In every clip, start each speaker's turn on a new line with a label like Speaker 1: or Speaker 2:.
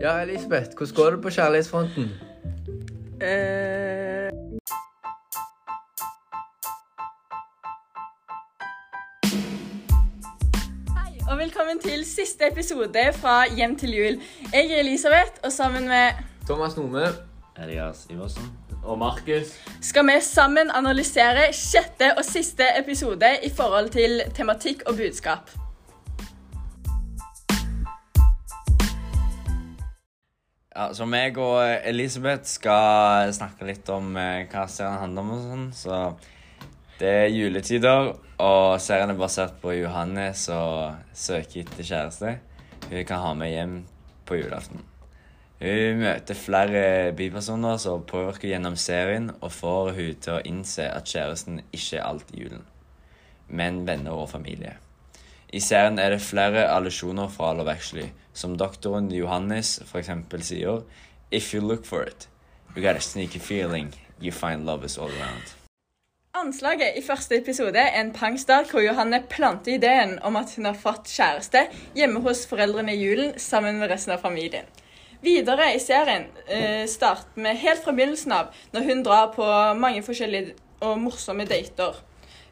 Speaker 1: Ja, Elisabeth, hvordan går det på kjærlighetsfronten?
Speaker 2: Eh, Hei, og velkommen til siste episode fra Hjem til jul. Jeg er Elisabeth, og sammen med
Speaker 1: Thomas Nome.
Speaker 3: Elias Iversen. Og Markus.
Speaker 2: skal vi sammen analysere sjette og siste episode i forhold til tematikk og budskap.
Speaker 3: Ja, så meg og Elisabeth skal snakke litt om eh, hva serien handler om og sånn. Så det er juletider, og serien er basert på Johannes og søker etter kjæreste hun kan ha med hjem på julaften. Hun møter flere bipersoner som påvirker gjennom serien, og får hun til å innse at kjæresten ikke er alt i julen, men venner og familie. I serien er det flere allusjoner fra Love Actually, som doktoren Johannes eksempel sier If you look for it, you got a sneaky feeling you find love is all around.
Speaker 2: Anslaget i første episode er en pangstart hvor Johanne planter ideen om at hun har fått kjæreste hjemme hos foreldrene i julen sammen med resten av familien. Videre i serien eh, starter vi helt fra begynnelsen av, når hun drar på mange forskjellige og morsomme dater.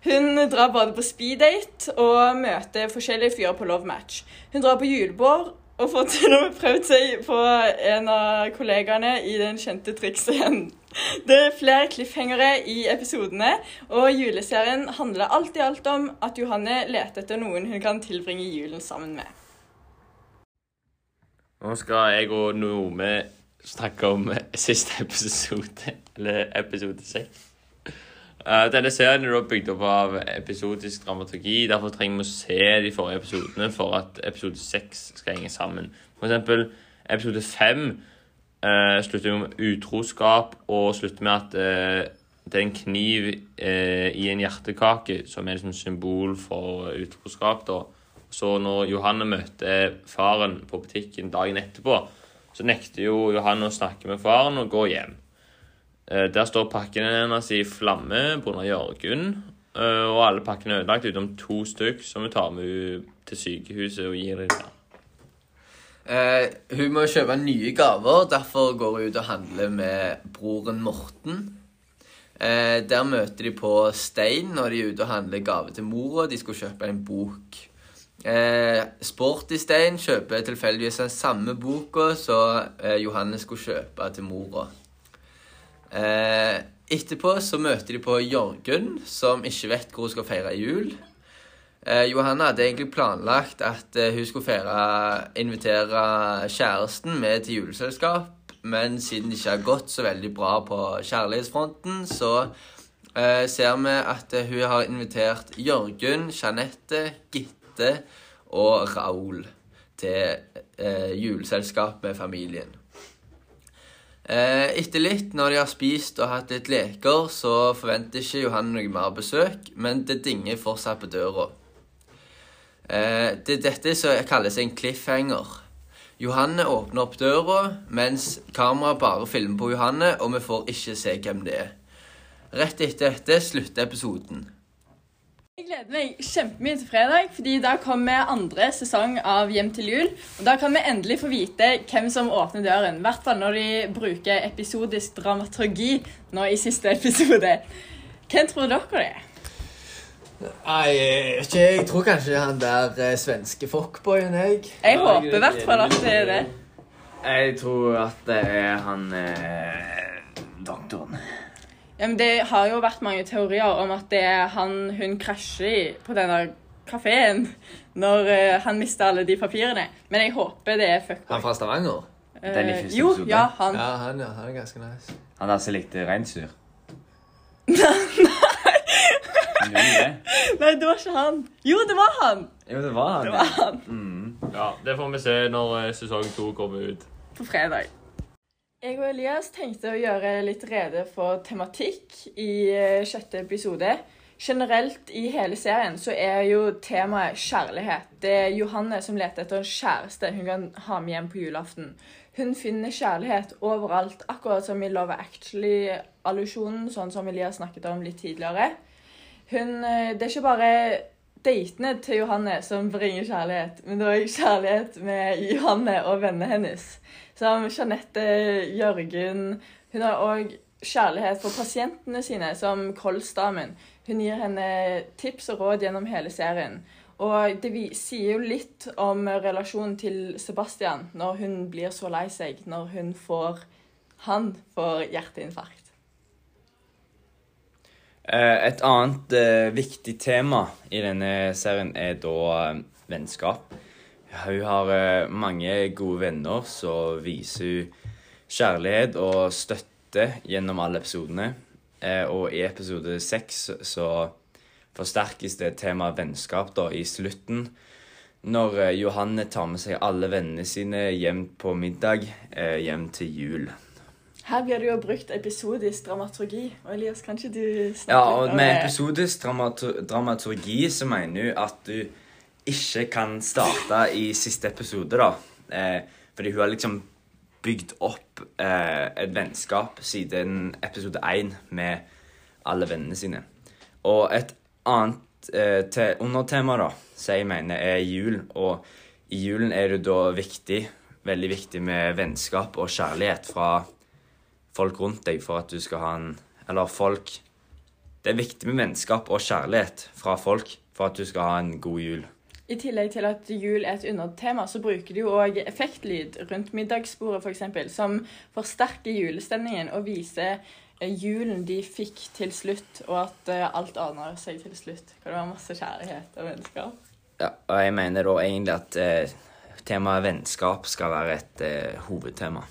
Speaker 2: Hun drar både på speeddate og møter forskjellige fyrer på love match. Hun drar på julebord og får til og med prøvd seg på en av kollegaene i den kjente trikkscenen. Det er flere cliffhangere i episodene, og juleserien handler alt i alt om at Johanne leter etter noen hun kan tilbringe julen sammen med.
Speaker 4: Nå skal jeg og Nome snakke om siste episode, eller episode seks. Eh, Denne serien er bygd opp av episodisk dramaturgi. Derfor trenger vi å se de forrige episodene for at episode seks skal henge sammen. For eksempel episode fem eh, slutter med utroskap og slutter med at eh, det er en kniv eh, i en hjertekake som er liksom symbol for utroskap. da. Så når Johanne møter faren på butikken dagen etterpå, så nekter jo Johanne å snakke med faren og gå hjem. Eh, Der står pakkene hennes i flamme pga. Jørgen, eh, og alle pakkene er ødelagt utenom to stykk som hun tar med til sykehuset og gir der.
Speaker 1: Eh, hun må kjøpe nye gaver, derfor går hun ut og handler med broren Morten. Eh, der møter de på Stein når de er ute og handler gave til mora. De skulle kjøpe en bok. Eh, Sporty Stein kjøper tilfeldigvis den samme boka som eh, Johannes skulle kjøpe til mora. Eh, etterpå så møter de på Jørgen, som ikke vet hvor hun skal feire jul. Eh, Johanne hadde egentlig planlagt at eh, hun skulle feire, invitere kjæresten med til juleselskap, men siden det ikke har gått så veldig bra på kjærlighetsfronten, så eh, ser vi at eh, hun har invitert Jørgen, Jeanette, Gitte og Raoul til eh, juleselskap med familien. Eh, etter litt, når de har spist og hatt litt leker, så forventer ikke Johanne noe mer besøk, men det dinger fortsatt på døra. Eh, det er dette som kalles en cliffhanger. Johanne åpner opp døra, mens kameraet bare filmer på Johanne, og vi får ikke se hvem det er. Rett etter dette slutter episoden.
Speaker 2: Jeg gleder meg kjempemye til fredag, fordi da kommer andre sesong av Hjem til jul. Og da kan vi endelig få vite hvem som åpner døren. I hvert fall når de bruker episodisk dramaturgi nå i siste episode. Hvem tror dere det er?
Speaker 1: Nei, ikke jeg tror kanskje han der eh, svenske fuckboyen, jeg.
Speaker 2: Jeg håper i hvert fall at det er det.
Speaker 3: Jeg tror at det er han eh, doktoren.
Speaker 2: Ja, men Det har jo vært mange teorier om at det er han hun krasjer i på denne kafeen når uh, han mister alle de papirene. Men jeg håper det er fuckboy.
Speaker 1: Han fra Stavanger?
Speaker 3: Den i
Speaker 2: Eh, jo,
Speaker 3: episode.
Speaker 2: ja, han.
Speaker 1: Ja, han, ja, han er ganske nice.
Speaker 3: Han der som likte reinsdyr. Nei.
Speaker 2: Nei, det var ikke han. Jo, det var han!
Speaker 3: Jo, det var han.
Speaker 2: Det var han
Speaker 4: Ja, Det får vi se når eh, sesong to kommer ut.
Speaker 2: på fredag. Jeg og Elias tenkte å gjøre litt rede for tematikk i eh, sjette episode. Generelt i hele serien så er jo temaet kjærlighet. Det er Johanne som leter etter en kjæreste hun kan ha med hjem på julaften. Hun finner kjærlighet overalt, akkurat som i Love Actually-allusjonen, sånn som Elias snakket om litt tidligere. Hun, eh, det er ikke bare datene til Johanne som bringer kjærlighet, men det er òg kjærlighet med Johanne og vennene hennes. Som Jeanette, Jørgen Hun har òg kjærlighet for pasientene sine, som Kolsdamen. Hun gir henne tips og råd gjennom hele serien. Og det sier jo litt om relasjonen til Sebastian når hun blir så lei seg når hun får Han får hjerteinfarkt.
Speaker 3: Eh, Et annet eh, viktig tema i denne serien er da eh, vennskap. Hun har mange gode venner som viser hun kjærlighet og støtte gjennom alle episodene. Og i episode seks så forsterkes det temaet vennskap da i slutten. Når Johanne tar med seg alle vennene sine hjem på middag, hjem til jul.
Speaker 2: Her blir det jo brukt episodisk dramaturgi. Og Elias, kan ikke du snakke
Speaker 3: Ja, og med episodisk dramatur dramaturgi så mener hun at du ikke kan starte i siste episode, da. Eh, fordi hun har liksom bygd opp eh, et vennskap siden episode én med alle vennene sine. Og et annet eh, te undertema, da, som jeg mener er jul. Og i julen er det da viktig, veldig viktig med vennskap og kjærlighet fra folk rundt deg for at du skal ha en Eller folk det er viktig med vennskap og kjærlighet fra folk for at du skal ha en god jul.
Speaker 2: I tillegg til at jul er et undertema, så bruker de jo òg effektlyd rundt middagsbordet, f.eks., som forsterker julestemningen og viser eh, julen de fikk til slutt, og at eh, alt ordner seg til slutt. Kan det var masse kjærlighet og vennskap.
Speaker 3: Ja, og jeg mener da egentlig at eh, temaet vennskap skal være et eh, hovedtema.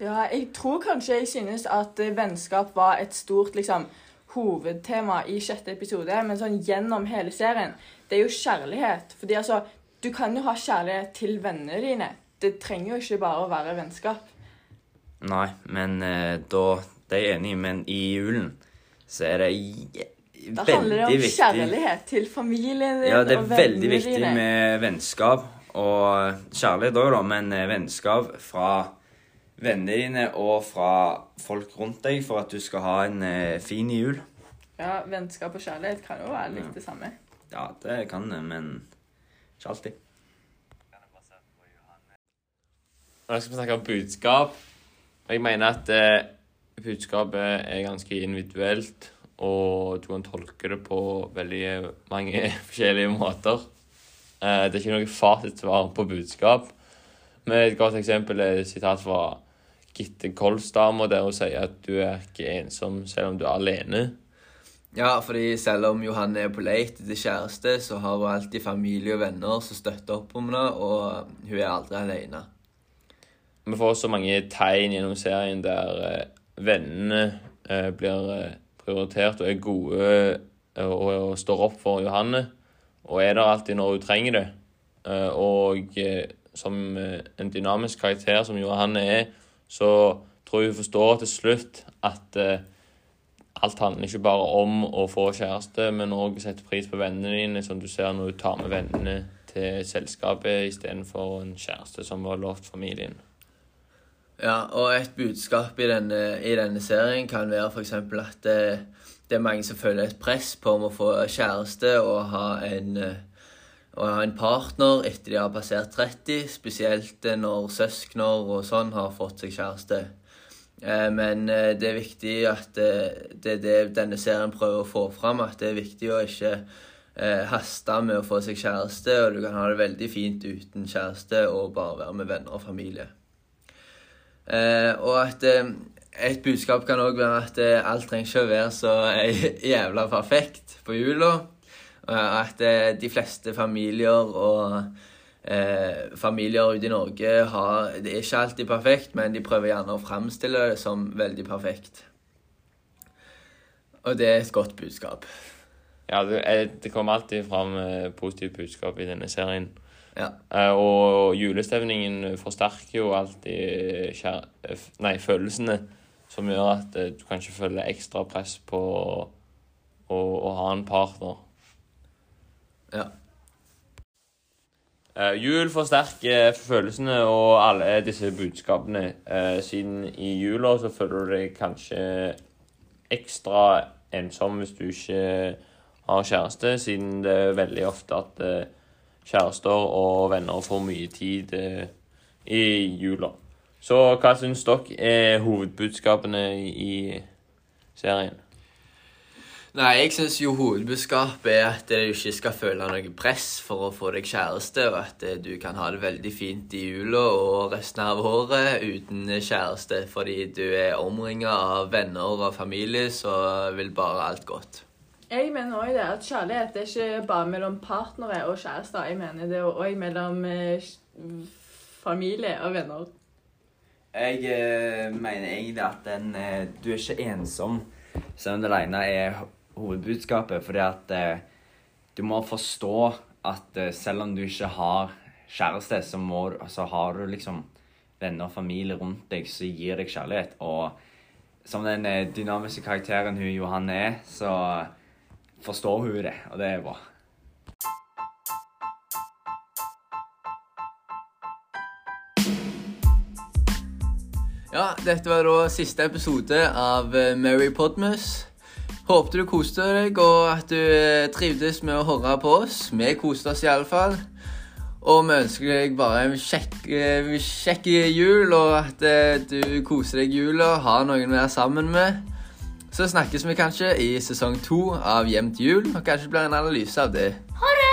Speaker 2: Ja, jeg tror kanskje jeg synes at eh, vennskap var et stort liksom, hovedtema i sjette episode, men sånn gjennom hele serien, det er jo kjærlighet. Fordi altså, du kan jo ha kjærlighet til vennene dine. Det trenger jo ikke bare å være vennskap.
Speaker 3: Nei, men eh, da Det er jeg enig i, men i julen så er det veldig viktig
Speaker 2: Da handler det om
Speaker 3: viktig
Speaker 2: kjærlighet til familien din
Speaker 3: Ja, det er veldig viktig
Speaker 2: dine.
Speaker 3: med vennskap. Og kjærlighet òg, da, men eh, vennskap fra vennene dine og fra folk rundt deg for at du skal ha en eh, fin jul.
Speaker 2: Ja, Vennskap og kjærlighet kan jo være litt det samme.
Speaker 3: Ja, det kan det, men ikke alltid.
Speaker 4: Nå skal vi snakke om budskap. Jeg mener at eh, budskapet er ganske individuelt, og du kan tolke det på veldig mange forskjellige måter. Eh, det er ikke noe fasitsvar på budskap. Men et godt eksempel er et sitat fra Gitte Kolsdama, der hun sier at du er ikke ensom selv om du er alene.
Speaker 1: Ja, fordi selv om Johanne er på leit etter kjæreste, så har hun alltid familie og venner som støtter opp om henne, og hun er aldri alene.
Speaker 4: Vi får så mange tegn gjennom serien der eh, vennene eh, blir eh, prioritert og er gode og, står opp for Johanne. Og er der alltid når hun trenger det. Og som en dynamisk karakter som Johanne er, så tror jeg hun forstår til slutt at eh, alt handler ikke bare om å få kjæreste, men òg sette pris på vennene dine, som du ser når du tar med vennene til selskapet istedenfor en kjæreste som var lovt familien.
Speaker 1: Ja, og et budskap i denne, i denne serien kan være f.eks. at det, det er mange som føler et press på om å få kjæreste og ha en, og ha en partner etter de har passert 30, spesielt eh, når søskner og sånn har fått seg kjæreste. Eh, Men eh, det er viktig at det er det denne serien prøver å få fram, at det er viktig å ikke haste med å få seg kjæreste, og du kan ha det veldig fint uten kjæreste og bare være med venner og familie. Og at et budskap kan òg være at alt trenger ikke å være så jævla perfekt på jula. Eh, at eh, de fleste familier og eh, familier ute i Norge har Det er ikke alltid perfekt, men de prøver gjerne å framstille det som veldig perfekt. Og det er et godt budskap.
Speaker 4: Ja, det, er, kommer alltid fram positive positivt budskap i denne serien.
Speaker 1: Ja.
Speaker 4: Eh, og julestemningen forsterker jo alltid kjær, eh, nei, følelsene, som gjør at eh, du kanskje føler ekstra press på å, å, å ha en partner.
Speaker 1: Ja.
Speaker 4: Uh, jul forsterker følelsene og alle disse budskapene. Uh, siden i jula så føler du deg kanskje ekstra ensom hvis du ikke har kjæreste, siden det er veldig ofte at uh, kjærester og venner får mye tid i jula. Så hva syns dere er hovedbudskapene i serien?
Speaker 1: Nei, jeg syns jo hovedbudskapet er at du ikke skal føle noe press for å få deg kjæreste, og at eh, du kan ha det veldig fint i jula og resten av året uten kjæreste, fordi du er omringa av venner og familie, så vil bare alt godt.
Speaker 2: Jeg mener også det at kjærlighet er ikke bare mellom partnere og kjærester. Jeg mener det er òg mellom eh, familie og venner.
Speaker 3: Jeg eh, mener egentlig at den, eh, du er ikke ensom selv om det aleine er hovedbudskapet. Fordi at eh, du må forstå at eh, selv om du ikke har kjæreste, så, må, så har du liksom venner og familie rundt deg som gir deg kjærlighet. Og som den eh, dynamiske karakteren hun Johanne er, så forstår hun det, og det er bra.
Speaker 1: Ja, dette var da siste episode av eh, Mary Podmus. Håpte du koste deg, og at du eh, trivdes med å høre på oss. Vi koste oss iallfall. Og vi ønsker deg bare en kjekk, eh, jul, og at eh, du koser deg i jula, har noen å være sammen med. Så snakkes vi kanskje i sesong to av Hjem jul, og kanskje blir en analyse av det.
Speaker 5: Ha